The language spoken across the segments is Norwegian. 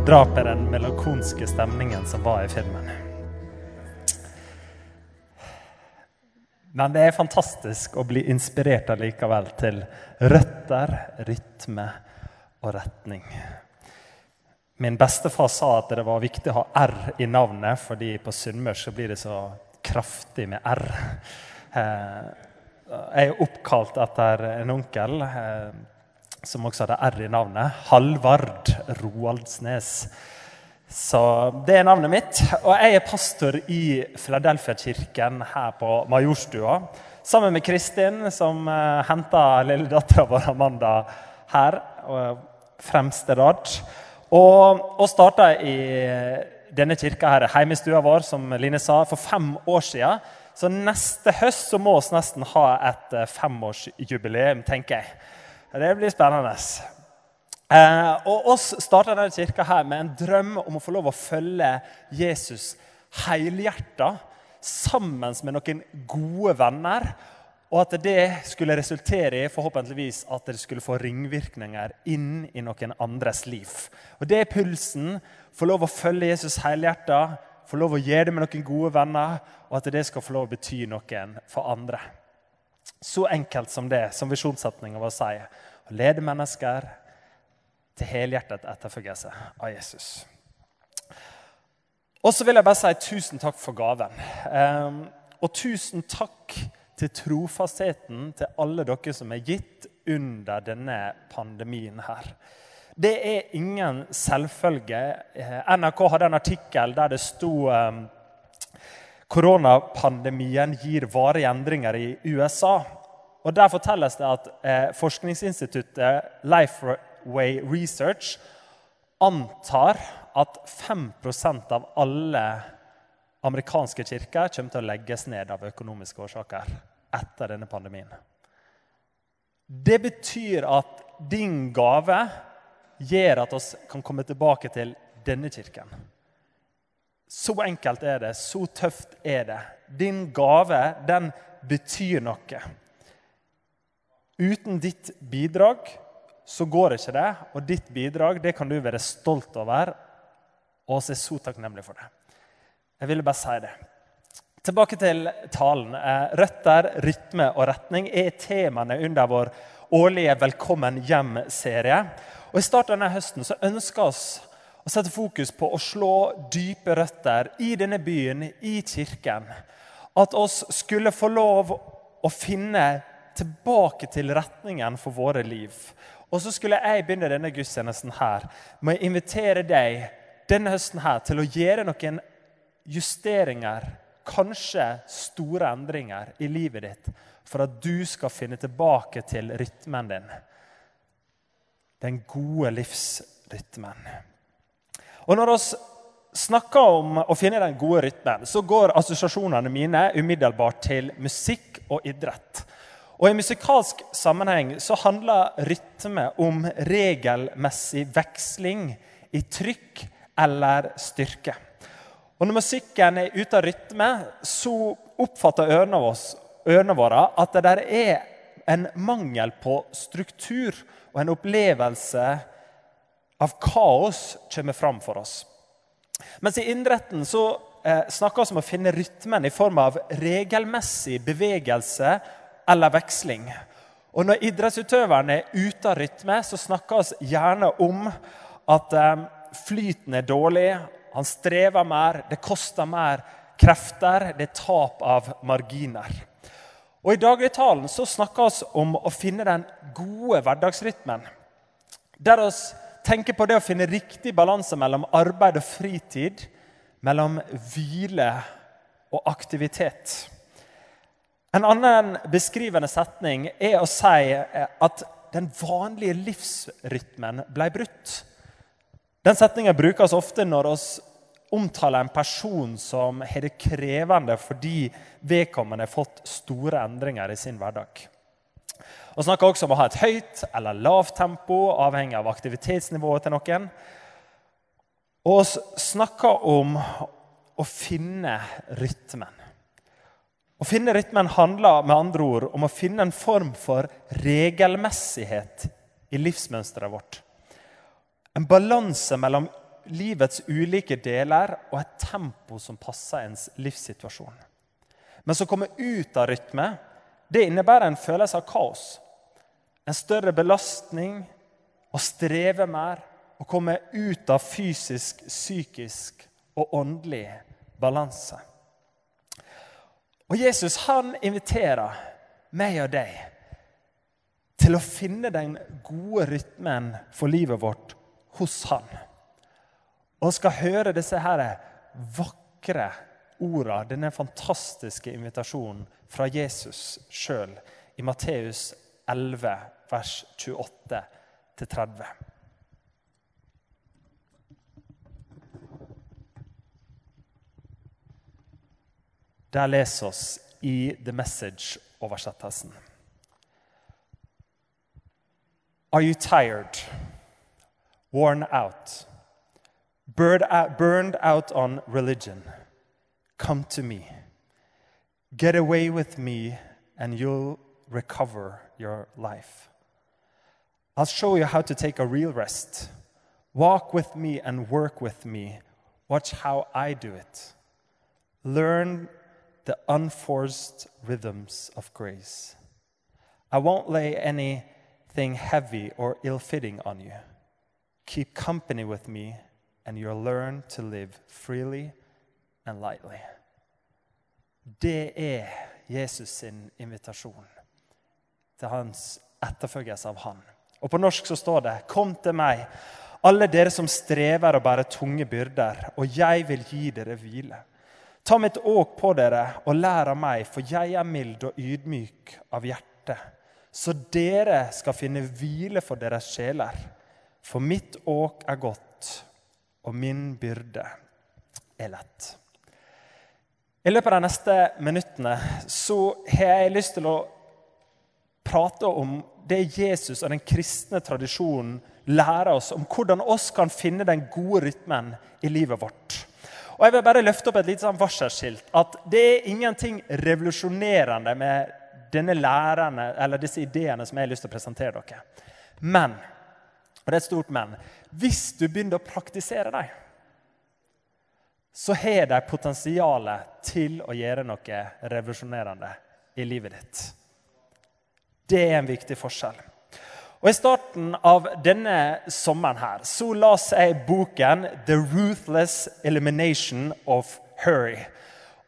ta drap er den melankolske stemningen som var i filmen. Men det er fantastisk å bli inspirert allikevel til røtter, rytme og retning. Min bestefar sa at det var viktig å ha R i navnet, fordi på sunnmørsk blir det så kraftig med R. Eh, jeg er oppkalt etter en onkel eh, som også hadde R i navnet. Halvard Roaldsnes. Så det er navnet mitt. Og jeg er pastor i Philadelphia-kirken her på Majorstua. Sammen med Kristin, som uh, henta lilledattera vår Amanda her. Og fremste rad. Og, og starta i denne kirka her, hjemme i stua vår, som Line sa, for fem år siden. Så neste høst så må vi nesten ha et uh, femårsjubileum, tenker jeg. Det blir spennende. Eh, og oss starta denne kirka her med en drøm om å få lov å følge Jesus helhjerta sammen med noen gode venner. Og at det skulle resultere i forhåpentligvis at det skulle få ringvirkninger inn i noen andres liv. Og Det er pulsen. Få lov å følge Jesus helhjerta, få lov å gjøre det med noen gode venner, og at det skal få lov å bety noen for andre. Så enkelt som det, som visjonssetninga vår sier. Å lede mennesker til helhjertet etterfølgelse av Jesus. Og så vil jeg bare si tusen takk for gaven. Ehm, og tusen takk til trofastheten til alle dere som er gitt under denne pandemien her. Det er ingen selvfølge. Eh, NRK hadde en artikkel der det sto ehm, koronapandemien gir varige endringer i USA. Og Der fortelles det at eh, forskningsinstituttet Lifeway Research antar at 5% av alle amerikanske kirker kommer til å legges ned av økonomiske årsaker etter denne pandemien. Det betyr at din gave gjør at vi kan komme tilbake til denne kirken. Så enkelt er det, så tøft er det. Din gave, den betyr noe. Uten ditt bidrag så går ikke det. Og ditt bidrag det kan du være stolt over, og vi er så takknemlige for det. Jeg ville bare si det. Tilbake til talen. Eh, røtter, rytme og retning er temaene under vår årlige Velkommen hjem-serie. Og I starten av denne høsten så ønsker vi å setter fokus på å slå dype røtter i denne byen, i kirken. At oss skulle få lov å finne tilbake til retningen for våre liv. Og så skulle jeg begynne denne gudstjenesten her med å invitere deg denne høsten her til å gjøre noen justeringer, kanskje store endringer, i livet ditt for at du skal finne tilbake til rytmen din. Den gode livsrytmen. Og når vi snakker om å finne den gode rytmen, så går assosiasjonene mine umiddelbart til musikk og idrett. Og I musikalsk sammenheng så handler rytme om regelmessig veksling i trykk eller styrke. Og Når musikken er ute av rytme, så oppfatter ørene, oss, ørene våre at det der er en mangel på struktur og en opplevelse av kaos kommer fram for oss. Mens i idretten så eh, snakker vi om å finne rytmen i form av regelmessig bevegelse eller veksling. Og Når idrettsutøveren er ute av rytme, så snakkes gjerne om at eh, flyten er dårlig, han strever mer, det koster mer krefter, det er tap av marginer. Og I dagligtalen så snakkes om å finne den gode hverdagsrytmen. Der vi tenker på det å finne riktig balanse mellom arbeid og fritid, mellom hvile og aktivitet. En annen beskrivende setning er å si eh, at den vanlige livsrytmen ble brutt. Den setningen brukes ofte når vi omtaler en person som har det krevende fordi vedkommende har fått store endringer i sin hverdag. Vi snakker også om å ha et høyt eller lavt tempo, avhengig av aktivitetsnivået til noen. Og snakker om å finne rytmen. Å finne rytmen handler med andre ord om å finne en form for regelmessighet i livsmønsteret vårt. En balanse mellom livets ulike deler og et tempo som passer ens livssituasjon. Men å komme ut av rytme, det innebærer en følelse av kaos. En større belastning, å streve mer, å komme ut av fysisk, psykisk og åndelig balanse. Og Jesus han inviterer meg og deg til å finne den gode rytmen for livet vårt hos han. Og skal høre disse her vakre ordene, denne fantastiske invitasjonen fra Jesus sjøl i Matteus 11, vers 28-30. Der leser oss i The Message-oversettelsen. Are you tired, worn out, burned out on religion? Come to me. Get away with me, and you'll recover your life. I'll show you how to take a real rest. Walk with me and work with me. Watch how I do it. Learn the unforced rhythms of grace. I won't lay anything heavy or ill fitting on you. Keep company with me, and you'll learn to live freely and lightly. Det er Jesus sin invitasjon til hans etterfølgelse av Han. Og På norsk så står det:" Kom til meg, alle dere som strever og bærer tunge byrder, og jeg vil gi dere hvile. Ta mitt åk på dere og lær av meg, for jeg er mild og ydmyk av hjerte. Så dere skal finne hvile for deres sjeler. For mitt åk er godt, og min byrde er lett. I løpet av de neste minuttene så har jeg lyst til å prate om det Jesus og den kristne tradisjonen lærer oss om hvordan oss kan finne den gode rytmen i livet vårt. Og jeg vil bare løfte opp et lite sånn varselskilt. At det er ingenting revolusjonerende med denne lærerne, eller disse ideene som jeg har lyst til å presentere dere. Men, og det er et stort men, hvis du begynner å praktisere dem, så har de potensial til å gjøre noe revolusjonerende i livet ditt. Det er en viktig forskjell. Og I starten av denne sommeren her, så las jeg boken 'The Ruthless Elimination of Hurry'.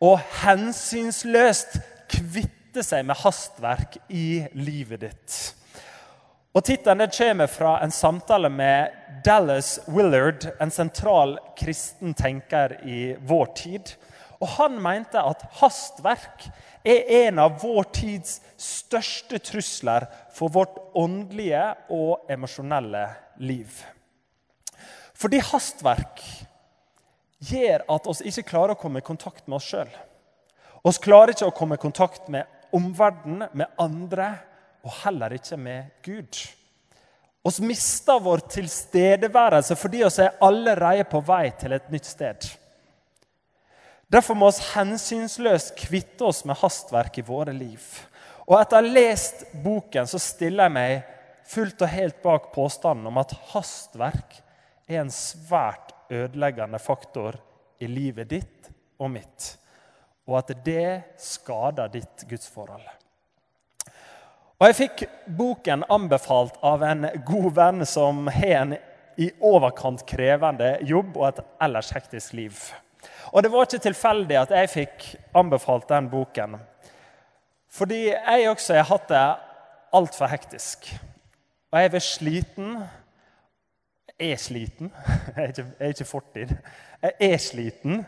Og hensynsløst kvitte seg med hastverk i livet ditt. Og Tittelen kommer fra en samtale med Dallas Willard, en sentral kristen tenker i vår tid. Og Han mente at hastverk er en av vår tids største trusler for vårt åndelige og emosjonelle liv. Fordi hastverk gjør at oss ikke klarer å komme i kontakt med oss sjøl. Vi klarer ikke å komme i kontakt med omverdenen, med andre, og heller ikke med Gud. Vi mister vår tilstedeværelse fordi vi er allerede på vei til et nytt sted. Derfor må vi hensynsløst kvitte oss med hastverk i våre liv. Og etter å ha lest boken så stiller jeg meg fullt og helt bak påstanden om at hastverk er en svært ødeleggende faktor i livet ditt og mitt, og at det skader ditt gudsforhold. Og Jeg fikk boken anbefalt av en god venn som har en i overkant krevende jobb og et ellers hektisk liv. Og det var ikke tilfeldig at jeg fikk anbefalt den boken. Fordi jeg også har hatt det altfor hektisk. Og jeg er sliten. Jeg er sliten. Jeg er ikke, fortid. Jeg er sliten.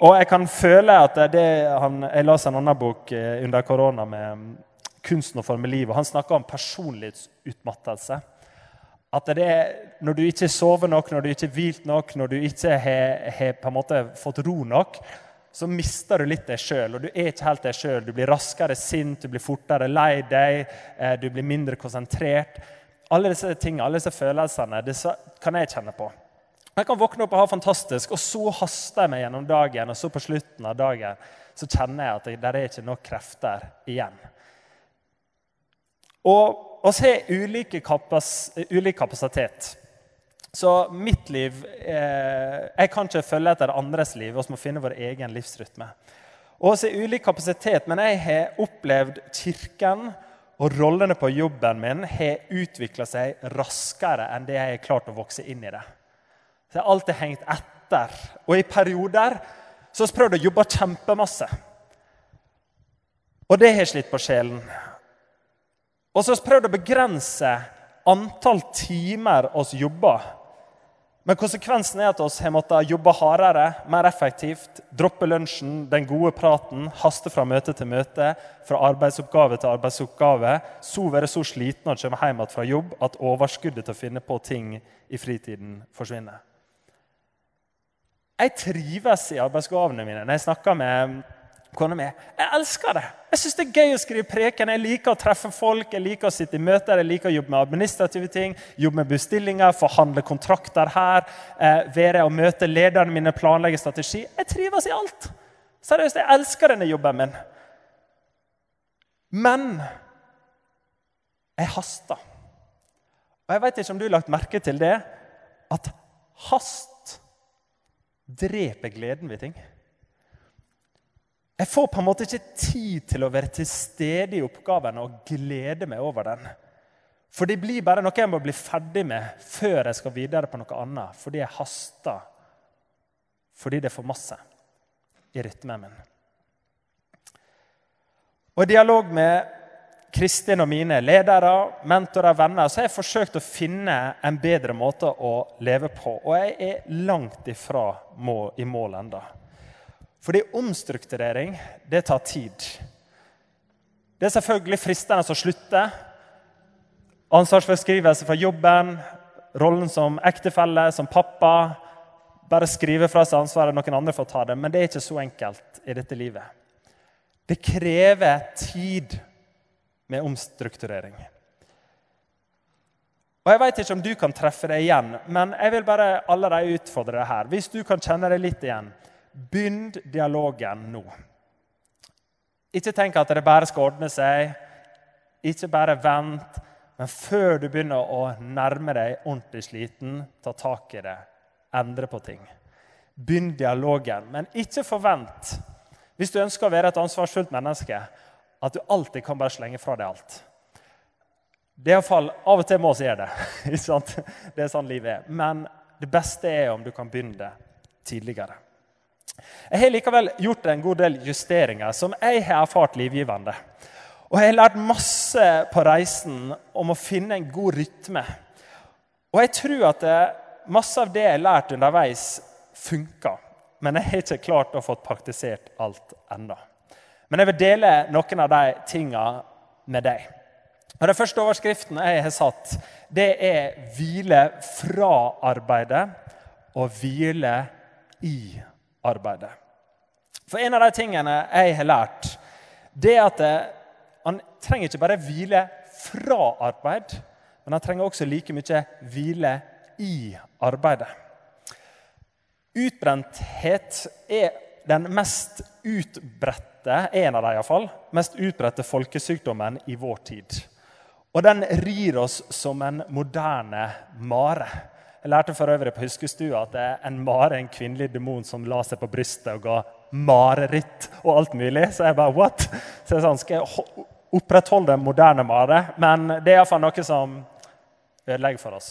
Og jeg kan føle at det han, Jeg leste en annen bok eh, under korona med mm, 'Kunsten å forme livet'. Han snakker om personlighetsutmattelse. At det er når du ikke sover nok, når du ikke har hvilt nok, når du ikke har, fått ro nok, så mister du litt deg sjøl. Og du er ikke helt deg sjøl. Du blir raskere sint, du blir fortere lei deg, eh, du blir mindre konsentrert. Alle disse tingene, alle disse følelsene det kan jeg kjenne på. Jeg kan våkne opp og ha fantastisk, og så haster jeg meg gjennom dagen. Og så på slutten av dagen så kjenner jeg at det der er ikke nok krefter igjen. Og vi har ulike kapas, ulik kapasitet. Så mitt liv eh, Jeg kan ikke følge etter andres liv. Vi må finne vår egen livsrytme. Og vi har ulik kapasitet, men jeg har opplevd Kirken og rollene på jobben min har utvikla seg raskere enn det jeg har klart å vokse inn i det. Så jeg har alltid hengt etter. Og i perioder så har jeg prøvd å jobbe kjempemasse. Og det har slitt på sjelen. Og så har vi prøvd å begrense antall timer vi jobber. Men konsekvensen er at vi har måttet jobbe hardere, mer effektivt, droppe lunsjen, den gode praten, haste fra møte til møte, fra arbeidsoppgave til arbeidsoppgave, så være så sliten når kommer hjem fra jobb at overskuddet til å finne på ting i fritiden forsvinner. Jeg trives i arbeidsgavene mine når jeg snakker med kona mi. Jeg elsker det. Jeg syns det er gøy å skrive preken. Jeg liker å treffe folk, jeg liker å sitte i møter, jeg liker å jobbe med administrative ting, jobbe med bestillinger, forhandle kontrakter her, eh, være og møte lederne mine, planlegge strategi. Jeg trives i alt. Seriøst, jeg elsker denne jobben min. Men jeg haster. Og jeg vet ikke om du har lagt merke til det, at hast dreper gleden ved ting. Jeg får på en måte ikke tid til å være til stede i oppgaven og glede meg over den. For det blir bare noe jeg må bli ferdig med før jeg skal videre på noe annet. Fordi jeg haster. Fordi det er for masse i rytmen min. Og I dialog med Kristin og mine ledere, mentorer, venner, så har jeg forsøkt å finne en bedre måte å leve på. Og jeg er langt ifra i mål ennå. Fordi omstrukturering, det tar tid. Det er selvfølgelig fristende å slutte. Ansvarsforskrivelse fra jobben, rollen som ektefelle, som pappa. Bare skrive fra seg ansvaret, noen andre får ta det. Men det er ikke så enkelt i dette livet. Det krever tid med omstrukturering. Og Jeg vet ikke om du kan treffe det igjen, men jeg vil bare allerede utfordre deg her. Hvis du kan kjenne det litt igjen, Begynn dialogen nå. Ikke tenk at det bare skal ordne seg. Ikke bare vent. Men før du begynner å nærme deg ordentlig sliten, ta tak i det. Endre på ting. Begynn dialogen. Men ikke forvent, hvis du ønsker å være et ansvarsfullt menneske, at du alltid kan bare slenge fra deg alt. Det er iallfall, Av og til må vi gjøre det. det er sånn livet er. Men det beste er om du kan begynne det tidligere. Jeg har likevel gjort en god del justeringer som jeg har erfart livgivende. Og jeg har lært masse på reisen om å finne en god rytme. Og jeg tror at det, masse av det jeg har lært underveis, funker. Men jeg har ikke klart å få praktisert alt ennå. Men jeg vil dele noen av de tinga med deg. Og Den første overskriften jeg har satt, det er 'hvile fra arbeidet' og 'hvile i arbeidet' arbeidet. For en av de tingene jeg har lært, det er at han trenger ikke bare hvile fra arbeid, men han trenger også like mye hvile i arbeidet. Utbrenthet er den mest utbredte en av de iallfall, mest utbredte folkesykdommen i vår tid. Og den rir oss som en moderne mare. Jeg lærte for øvrig på huskestua at det er en mare, en kvinnelig demon, som la seg på brystet og ga mareritt og alt mulig. Så jeg bare what? Så jeg sa, skal jeg opprettholde den moderne mare? Men det er iallfall noe som ødelegger for oss.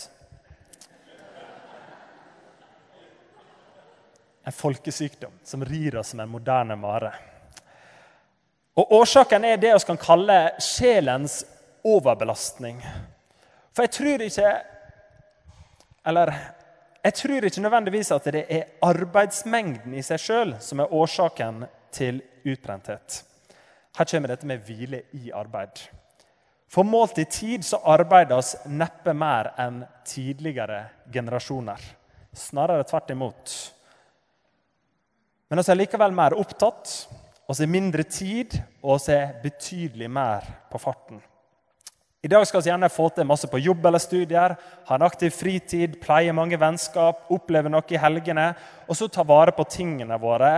En folkesykdom som rir oss som en moderne mare. Og Årsaken er det vi kan kalle sjelens overbelastning. For jeg tror ikke eller jeg tror ikke nødvendigvis at det er arbeidsmengden i seg sjøl som er årsaken til utbrenthet. Her kommer dette med hvile i arbeid. For målt i tid så arbeider oss neppe mer enn tidligere generasjoner. Snarere tvert imot. Men vi er likevel mer opptatt, vi har mindre tid, og vi er betydelig mer på farten. I dag skal vi gjerne få til masse på jobb eller studier, ha en aktiv fritid, pleie mange vennskap, oppleve noe i helgene, og så ta vare på tingene våre.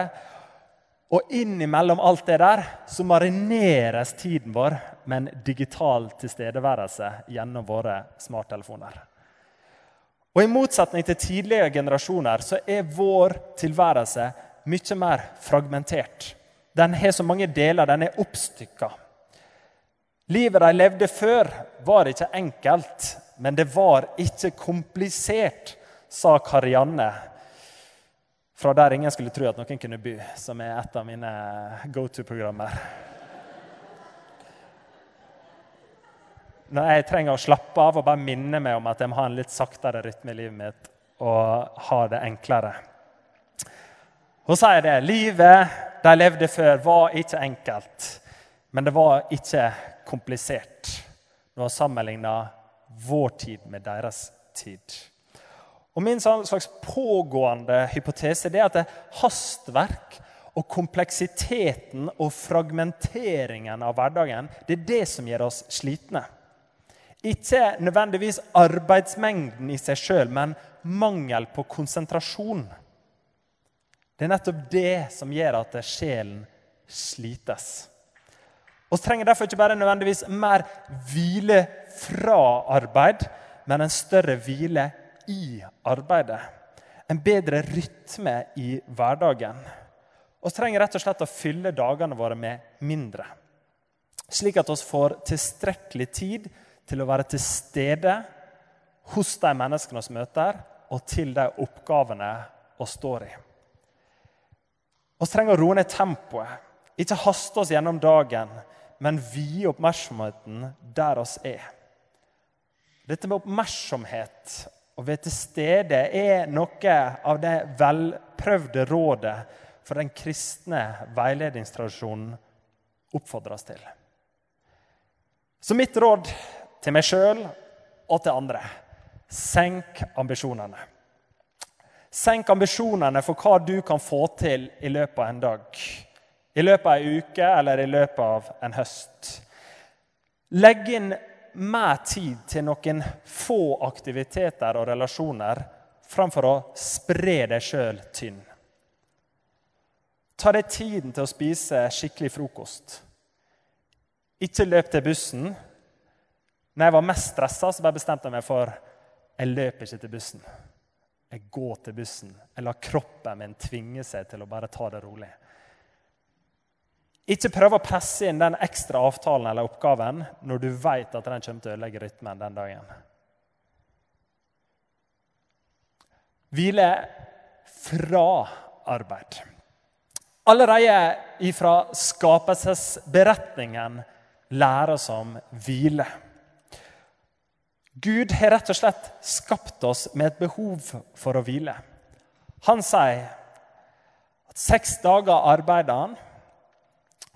Og innimellom alt det der så marineres tiden vår med en digital tilstedeværelse gjennom våre smarttelefoner. Og I motsetning til tidligere generasjoner så er vår tilværelse mye mer fragmentert. Den har så mange deler, den er oppstykka. Livet de levde før, var ikke enkelt, men det var ikke komplisert, sa Karianne fra Der ingen skulle tro at noen kunne bo, som er et av mine go to-programmer. Når jeg trenger å slappe av og bare minne meg om at jeg må ha en litt saktere rytme i livet mitt og ha det enklere. Hun sier det. Livet de levde før, var ikke enkelt. Men det var ikke komplisert når hun sammenligner vår tid med deres tid. Og Min slags pågående hypotese er at det er hastverk og kompleksiteten og fragmenteringen av hverdagen det er det som gjør oss slitne. Ikke nødvendigvis arbeidsmengden i seg sjøl, men mangel på konsentrasjon. Det er nettopp det som gjør at sjelen slites. Vi trenger derfor ikke bare nødvendigvis mer hvile fra arbeid, men en større hvile i arbeidet. En bedre rytme i hverdagen. Vi trenger rett og slett å fylle dagene våre med mindre. Slik at vi får tilstrekkelig tid til å være til stede hos de menneskene vi møter, og til de oppgavene vi står i. Vi trenger å roe ned tempoet, ikke haste oss gjennom dagen, men vie oppmerksomheten der oss er. Dette med oppmerksomhet og være til stede er noe av det velprøvde rådet for den kristne veiledningstradisjonen oppfordres til. Så mitt råd til meg sjøl og til andre. Senk ambisjonene. Senk ambisjonene for hva du kan få til i løpet av en dag. I løpet av en uke eller i løpet av en høst. Legg inn mer tid til noen få aktiviteter og relasjoner framfor å spre deg sjøl tynn. Ta deg tiden til å spise skikkelig frokost. Ikke løp til bussen, når jeg var mest stressa, bestemte jeg meg for jeg løper ikke til bussen. Jeg går til bussen. Jeg lar kroppen min tvinge seg til å bare ta det rolig. Ikke prøv å presse inn den ekstra avtalen eller oppgaven når du vet at den kommer til å ødelegge rytmen den dagen. Hvile fra arbeid. Allerede ifra skapelsesberetningen lærer oss om hvile. Gud har rett og slett skapt oss med et behov for å hvile. Han sier at seks dager arbeider han,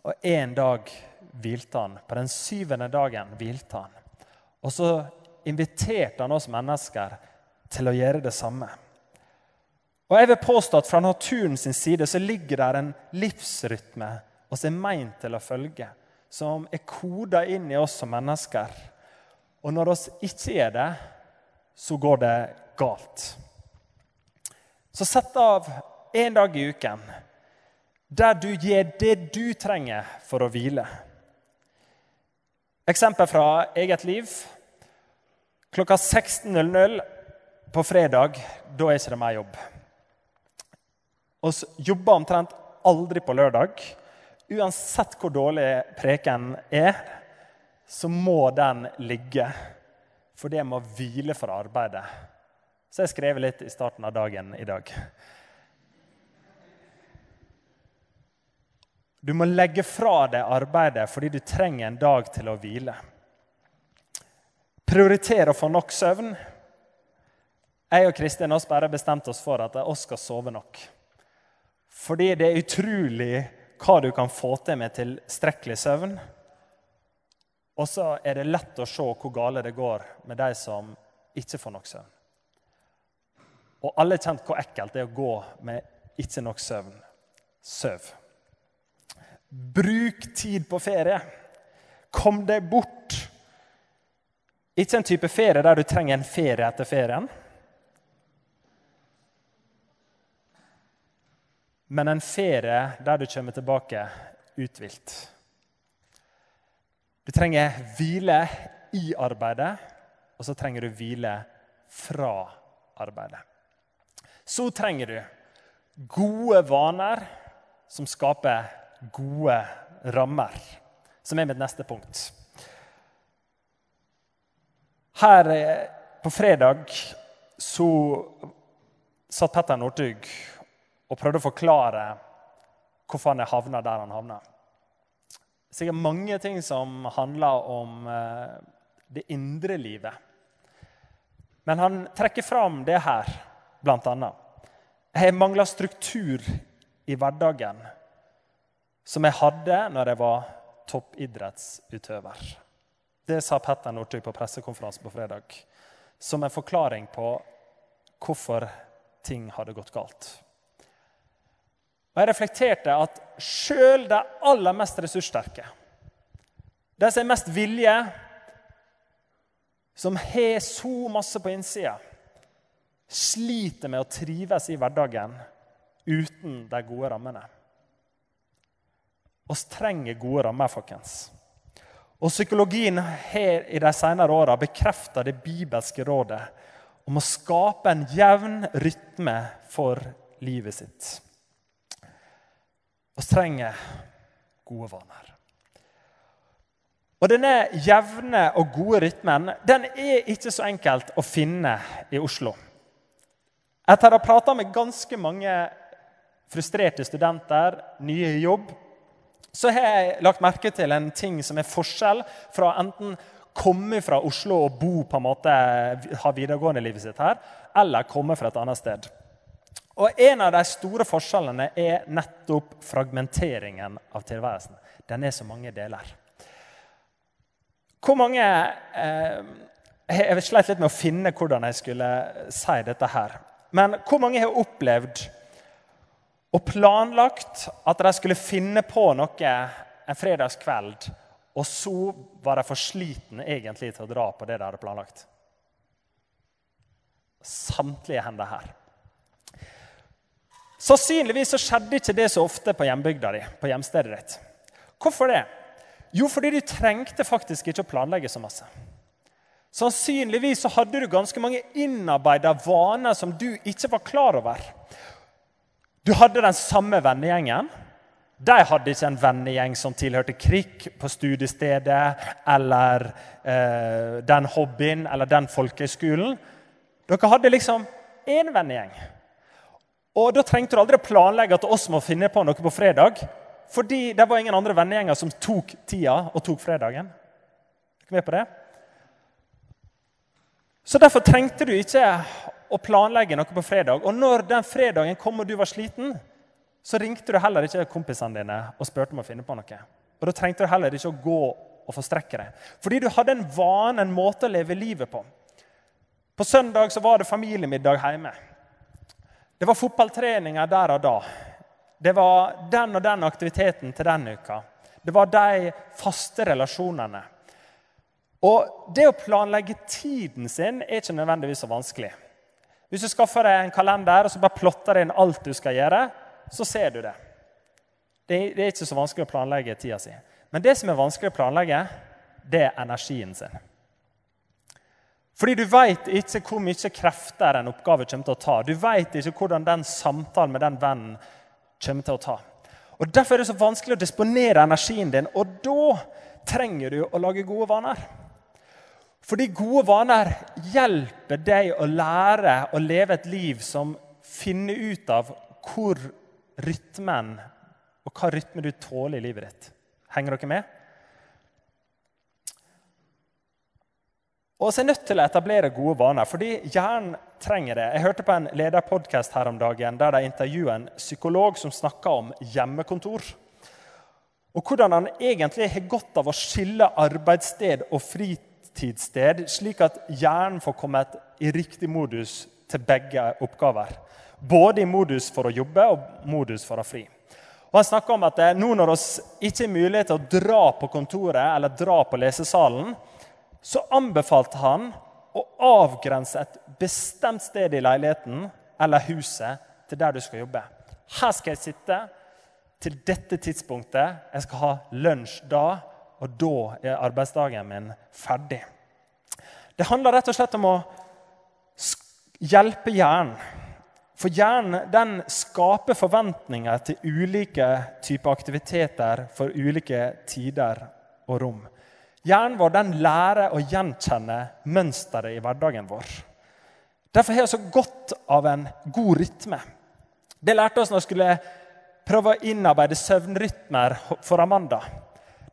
og én dag hvilte han. På den syvende dagen hvilte han. Og så inviterte han oss mennesker til å gjøre det samme. Og jeg vil påstå at Fra naturen sin side så ligger der en livsrytme oss er meint til å følge, som er koda inn i oss som mennesker og når oss ikke er det, så går det galt. Så sett av en dag i uken der du gir det du trenger for å hvile. Eksempel fra eget liv. Klokka 16.00 på fredag, da er ikke det mer jobb. Vi jobber omtrent aldri på lørdag. Uansett hvor dårlig preken er, så må den ligge. For det må hvile fra arbeidet. Så jeg skrev litt i starten av dagen i dag. Du må legge fra deg arbeidet fordi du trenger en dag til å hvile. Prioritere å få nok søvn. Jeg og Kristin har bare bestemt oss for at vi skal sove nok. Fordi det er utrolig hva du kan få til med tilstrekkelig søvn. Og så er det lett å se hvor gale det går med de som ikke får nok søvn. Og alle har kjent hvor ekkelt det er å gå med ikke nok søvn. Søv. Bruk tid på ferie. Kom deg bort. Ikke en type ferie der du trenger en ferie etter ferien. Men en ferie der du kommer tilbake uthvilt. Du trenger hvile i arbeidet, og så trenger du hvile fra arbeidet. Så trenger du gode vaner som skaper gode rammer, som er mitt neste punkt. Her eh, på fredag så satt Petter Northug og prøvde å forklare hvorfor han er havna der han havna. Sikkert mange ting som handler om eh, det indre livet. Men han trekker fram det her, blant annet. Jeg mangler struktur i hverdagen som jeg hadde når jeg var toppidrettsutøver. Det sa Petter Northug på pressekonferansen på fredag som en forklaring på hvorfor ting hadde gått galt. Og Jeg reflekterte at sjøl de aller mest ressurssterke, de som er mest vilje, som har så masse på innsida, sliter med å trives i hverdagen uten de gode rammene. Vi trenger gode rammer, folkens. Og Psykologien har i de senere åra bekrefta det bibelske rådet om å skape en jevn rytme for livet sitt. Vi trenger gode vaner. Og Denne jevne og gode rytmen den er ikke så enkelt å finne i Oslo. Etter å ha prata med ganske mange frustrerte studenter, nye i jobb, så har jeg lagt merke til en ting som er forskjell fra enten komme fra Oslo og bo på en måte, ha videregående livet sitt her, eller komme fra et annet sted. Og En av de store forskjellene er nettopp fragmenteringen av tilværelsen. Den er så mange deler. Hvor mange eh, Jeg sleit litt med å finne hvordan jeg skulle si dette her. Men hvor mange har opplevd og planlagt at de skulle finne på noe en fredagskveld, og så var de for slitne egentlig til å dra på det de hadde planlagt? Samtlige hender her. Sannsynligvis så skjedde ikke det så ofte på hjembygda di, på hjemstedet ditt. Hvorfor det? Jo, fordi du trengte faktisk ikke å planlegge så masse. Sannsynligvis så hadde du ganske mange innarbeida vaner som du ikke var klar over. Du hadde den samme vennegjengen. De hadde ikke en vennegjeng som tilhørte KRIK på studiestedet, eller eh, den hobbyen eller den folkehøyskolen. Dere hadde liksom én vennegjeng. Og Da trengte du aldri planlegge at oss må finne på noe på fredag. Fordi det var ingen andre vennegjenger som tok tida og tok fredagen. Er dere med på det? Så Derfor trengte du ikke å planlegge noe på fredag. Og når den fredagen kom og du var sliten, så ringte du heller ikke kompisene dine og spurte om å finne på noe. Og Da trengte du heller ikke å gå og forstrekke deg. Fordi du hadde en vane, en måte å leve livet på. På søndag så var det familiemiddag hjemme. Det var fotballtreninger der og da. Det var den og den aktiviteten til den uka. Det var de faste relasjonene. Og det å planlegge tiden sin er ikke nødvendigvis så vanskelig. Hvis du skaffer deg en kalender og så bare plotter inn alt du skal gjøre, så ser du det. Det er ikke så vanskelig å planlegge tida si. Men det som er vanskelig å planlegge, det er energien sin. Fordi du veit ikke hvor mye krefter en oppgave kommer til å ta. Du veit ikke hvordan den samtalen med den vennen kommer til å ta. Og Derfor er det så vanskelig å disponere energien din, og da trenger du å lage gode vaner. Fordi gode vaner hjelper deg å lære å leve et liv som finner ut av hvor rytmen og hva rytme du tåler i livet ditt. Henger dere med? Og så er nødt til å etablere gode vaner, fordi hjernen trenger det. Jeg hørte på en lederpodkast her om dagen der de intervjuet en psykolog som snakka om hjemmekontor. Og hvordan han egentlig har godt av å skille arbeidssted og fritidssted, slik at hjernen får kommet i riktig modus til begge oppgaver. Både i modus for å jobbe og modus for å fri. Og Han snakker om at nå når vi ikke har mulighet til å dra på kontoret eller dra på lesesalen, så anbefalte han å avgrense et bestemt sted i leiligheten eller huset til der du skal jobbe. Her skal jeg sitte til dette tidspunktet. Jeg skal ha lunsj da, og da er arbeidsdagen min ferdig. Det handler rett og slett om å hjelpe hjernen. For hjernen den skaper forventninger til ulike typer aktiviteter for ulike tider og rom. Hjernen vår den lærer å gjenkjenne mønsteret i hverdagen vår. Derfor har vi så godt av en god rytme. Det lærte oss når vi skulle prøve å innarbeide søvnrytmer for Amanda.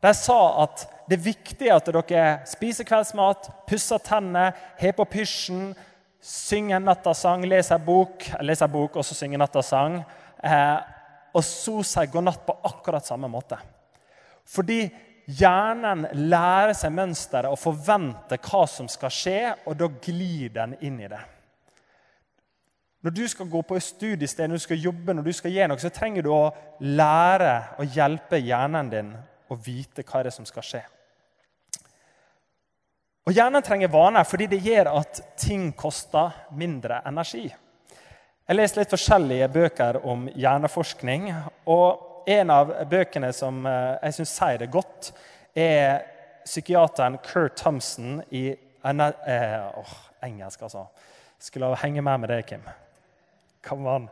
De sa at det er viktig at dere spiser kveldsmat, pusser tennene, har på pysjen, synger en nattasang, leser bok, leser bok og så synger nattasang. Eh, og så sier god natt på akkurat samme måte. Fordi hjernen lærer seg mønsteret og forventer hva som skal skje, og da glir den inn i det. Når du skal gå på et studiested, når du skal jobbe, når du skal gjøre noe, så trenger du å lære å hjelpe hjernen din å vite hva det er som skal skje. Og Hjernen trenger vaner fordi det gjør at ting koster mindre energi. Jeg leser litt forskjellige bøker om hjerneforskning. og En av bøkene som eh, jeg syns sier det godt, er psykiateren Kurt Thompson i eh, oh, engelsk, altså. Skulle henge med med det, Kim Come on.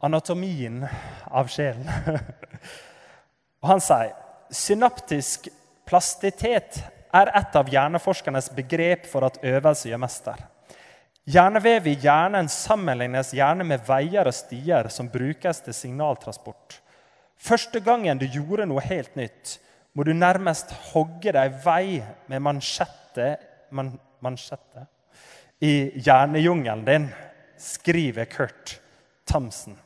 Anatomien av sjelen. Og han sier synaptisk plastitet er et av hjerneforskernes begrep for at øvelse gjør mester. Hjernevev i hjernen sammenlignes gjerne med veier og stier som brukes til signaltransport. Første gangen du gjorde noe helt nytt, må du nærmest hogge deg vei med mansjette, man, mansjette i hjernejungelen din skriver Kurt Thomsen.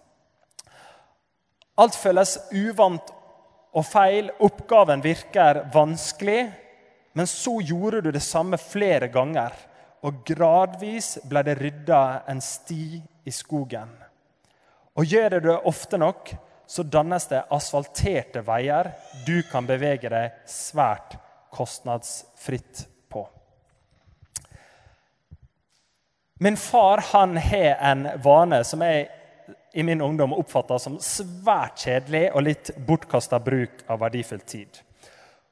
Alt føles uvant og feil. Oppgaven virker vanskelig. Men så gjorde du det samme flere ganger, og gradvis ble det rydda en sti i skogen. Og gjør du det ofte nok, så dannes det asfalterte veier du kan bevege deg svært kostnadsfritt på. Min far han har en vane som jeg i min ungdom oppfatta som svært kjedelig og litt bortkasta bruk av verdifull tid.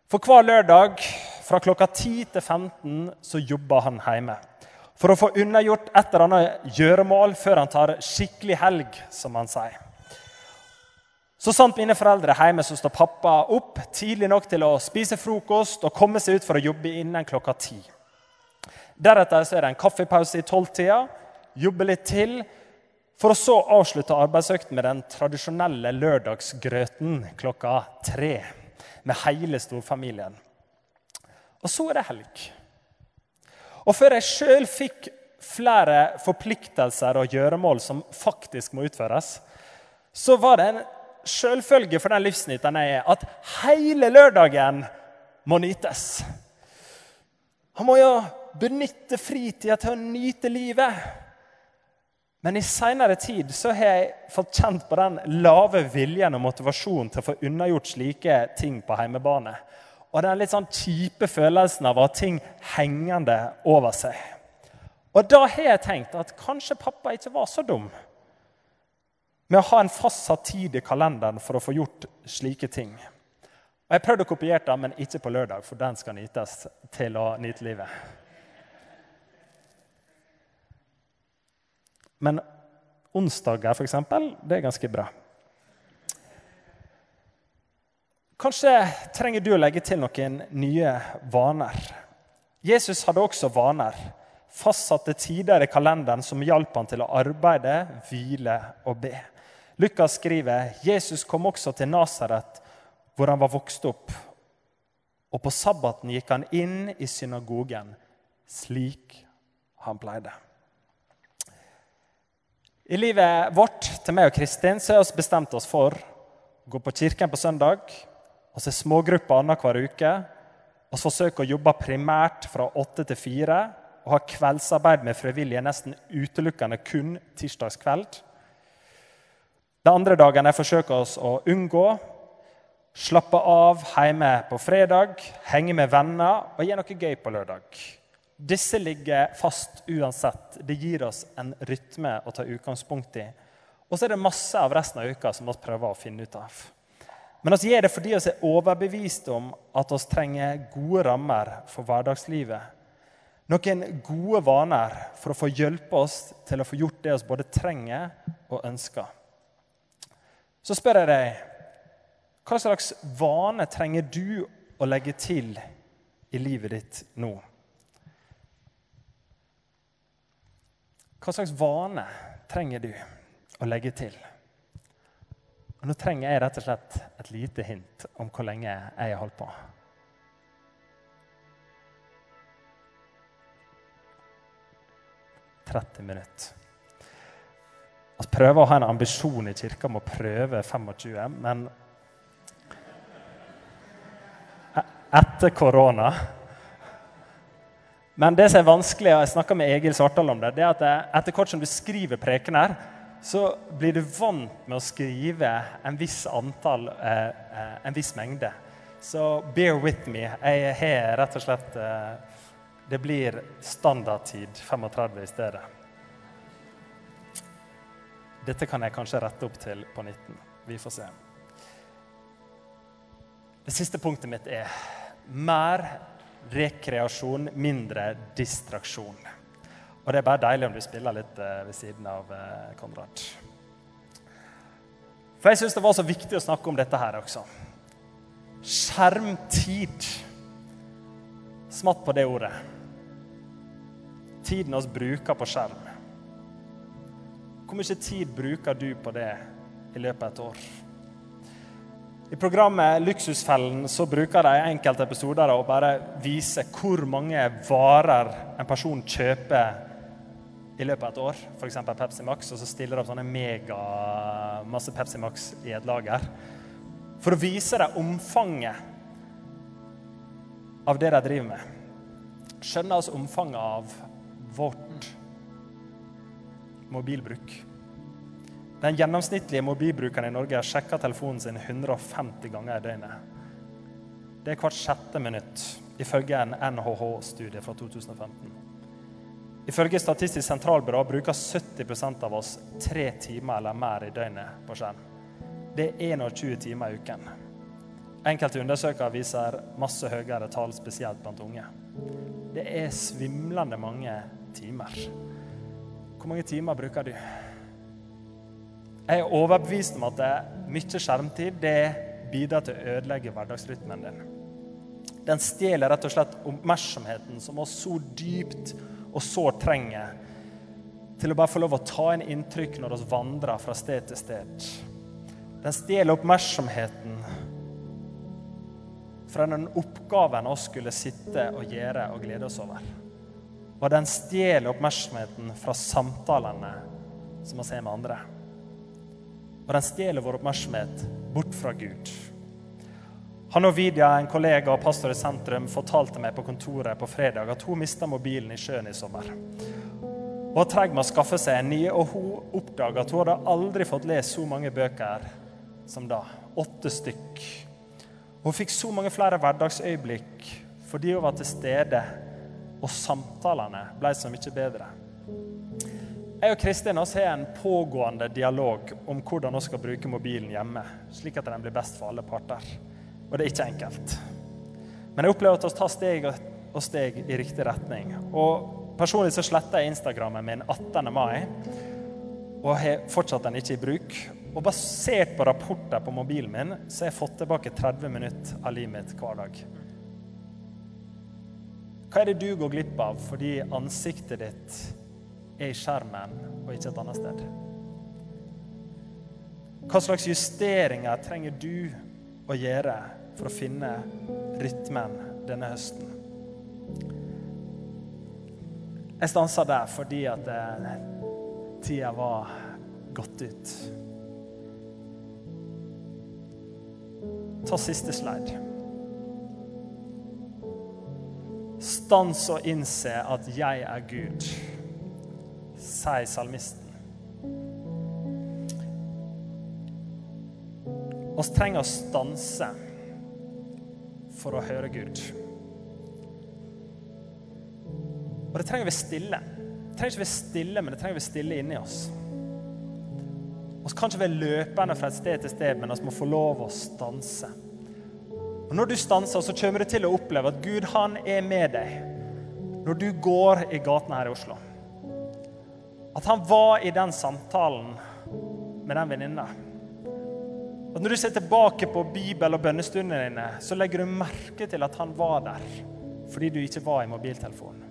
For hver lørdag fra klokka 10 til 15 så jobber han hjemme. For å få unnagjort et eller annet gjøremål før han tar skikkelig helg, som han sier. Så sant mine foreldre er hjemme, så står pappa opp tidlig nok til å spise frokost og komme seg ut for å jobbe innen klokka ti. Deretter så er det en kaffepause i tolvtida, jobbe litt til, for å så avslutte arbeidsøkten med den tradisjonelle lørdagsgrøten klokka tre. Med hele storfamilien. Og så er det helg. Og før jeg sjøl fikk flere forpliktelser og gjøremål som faktisk må utføres, så var det en sjølfølge for den livsnyteren jeg er, at hele lørdagen må nytes. Han må jo benytte fritida til å nyte livet. Men i seinere tid så har jeg fått kjent på den lave viljen og motivasjonen til å få unnagjort slike ting på heimebane. Og den litt sånn kjipe følelsen av å ha ting hengende over seg. Og da har jeg tenkt at kanskje pappa ikke var så dum med å ha en fastsatt tid i kalenderen for å få gjort slike ting. Og Jeg prøvde å kopiere den, men ikke på lørdag, for den skal nytes til å nyte livet. Men onsdager, f.eks., det er ganske bra. Kanskje trenger du å legge til noen nye vaner. Jesus hadde også vaner, fastsatte tider i kalenderen som hjalp han til å arbeide, hvile og be. Lukas skriver Jesus kom også til Nasaret, hvor han var vokst opp. Og på sabbaten gikk han inn i synagogen, slik han pleide. I livet vårt til meg og Kristin så har vi bestemt oss for å gå på kirken på søndag, og se smågrupper annenhver uke. Vi forsøker å jobbe primært fra åtte til fire og ha kveldsarbeid med frivillige nesten utelukkende kun tirsdagskveld. De andre dagene forsøker oss å unngå. Slappe av hjemme på fredag, henge med venner og gjøre noe gøy på lørdag. Disse ligger fast uansett. Det gir oss en rytme å ta utgangspunkt i. Og så er det masse av resten av uka som vi prøver å finne ut av. Men vi gjør det fordi vi er overbevist om at vi trenger gode rammer for hverdagslivet. Noen gode vaner for å få hjelpe oss til å få gjort det vi både trenger og ønsker. Så spør jeg deg hva slags vane trenger du å legge til i livet ditt nå? Hva slags vane trenger du å legge til? Og Nå trenger jeg rett og slett et lite hint om hvor lenge jeg har holdt på. minutter. Vi prøver å ha en ambisjon i kirka om å prøve 25, men e- etter korona Men det som er vanskelig, og jeg snakka med Egil Svartdal om det, det er at etter hvert som du skriver preken her, så blir du vant med å skrive en viss antall, eh, eh, en viss mengde. Så bear with me. Jeg har rett og slett eh, Det blir standardtid 35 i stedet. Dette kan jeg kanskje rette opp til på 19. Vi får se. Det siste punktet mitt er mer rekreasjon, mindre distraksjon. Og det er bare deilig om du spiller litt eh, ved siden av eh, Konrad. For jeg syns det var så viktig å snakke om dette her også. Skjermtid. Smatt på det ordet. Tiden vi bruker på skjerm. Hvor mye tid bruker du på det i løpet av et år? I programmet Luksusfellen så bruker de enkelte episoder å bare vise hvor mange varer en person kjøper i løpet av et år, f.eks. Pepsi Max, og så stiller de opp sånne mega masse Pepsi Max i et lager. For å vise deg omfanget av det de driver med. Skjønner altså omfanget av vårt mobilbruk. Den gjennomsnittlige mobilbrukeren i Norge sjekker telefonen sin 150 ganger i døgnet. Det er hvert sjette minutt, ifølge en NHH-studie fra 2015. Ifølge Statistisk sentralbyrå bruker 70% av oss tre timer eller mer i døgnet på skjerm. Det er 21 timer i uken. Enkelte undersøkere viser masse høyere tall, spesielt blant unge. Det er svimlende mange timer. Hvor mange timer bruker du? Jeg er overbevist om at mye skjermtid det bidrar til å ødelegge hverdagsrytmen din. Den stjeler rett og slett oppmerksomheten som vi så dypt og sårt trenger til å bare få lov å ta inn inntrykk når vi vandrer fra sted til sted. Den stjeler oppmerksomheten fra den oppgaven vi skulle sitte og gjøre og glede oss over. Og den stjeler oppmerksomheten fra samtalene som vi har med andre. Og den stjeler vår oppmerksomhet bort fra Gud. Han og Vidia, en kollega og pastor i sentrum, fortalte meg på kontoret på fredag at hun mista mobilen i sjøen i sommer. Hun var treg med å skaffe seg en ny, og hun oppdaga at hun hadde aldri fått lest så mange bøker som da. Åtte stykk. Hun fikk så mange flere hverdagsøyeblikk fordi hun var til stede, og samtalene ble så mye bedre. Jeg og Kristin har en pågående dialog om hvordan vi skal bruke mobilen hjemme, slik at den blir best for alle parter. Og det er ikke enkelt. Men jeg opplever at vi tar steg og steg i riktig retning. Og Personlig så sletta jeg Instagrammen min 18. mai og har fortsatt den ikke i bruk. Og basert på rapporter på mobilen min så har jeg fått tilbake 30 minutter av livet mitt hver dag. Hva er det du går glipp av fordi ansiktet ditt er i skjermen og ikke et annet sted? Hva slags justeringer trenger du å gjøre for å finne rytmen denne høsten. Jeg stansa der fordi at eh, tida var gått ut. Ta siste slide. Stans og innse at 'jeg er Gud', sier salmisten. Vi trenger å stanse for å høre Gud. Og det trenger vi stille. Det trenger ikke vi stille, men det trenger vi stille inni oss. Vi kan ikke være løpende fra et sted til sted, men vi må få lov å stanse. Og Når du stanser, så kommer du til å oppleve at Gud han er med deg. når du går i gatene her i Oslo. At han var i den samtalen med den venninna. At når du ser tilbake på Bibel- og bønnestundene dine, så legger du merke til at han var der fordi du ikke var i mobiltelefonen.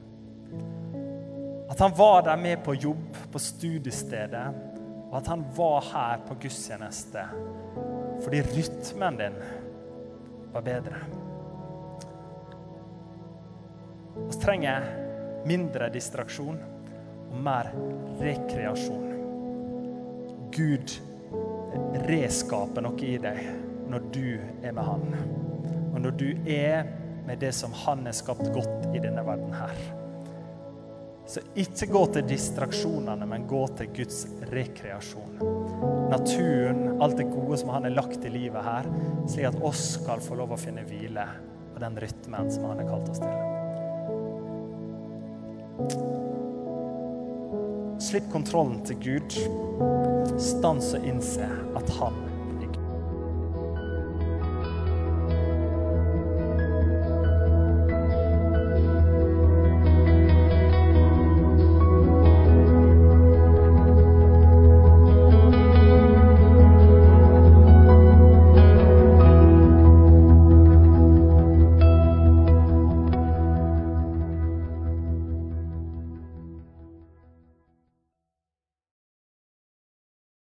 At han var der med på jobb, på studiestedet, og at han var her på gudstjeneste fordi rytmen din var bedre. Vi trenger mindre distraksjon mer rekreasjon. Gud reskaper noe i deg når du er med Han. Og når du er med det som Han er skapt godt i denne verden her. Så ikke gå til distraksjonene, men gå til Guds rekreasjon. Naturen, alt det gode som Han har lagt i livet her, slik at oss skal få lov å finne hvile og den rytmen som Han har kalt oss til. Slipp kontrollen til Gud. Stans og innse at Han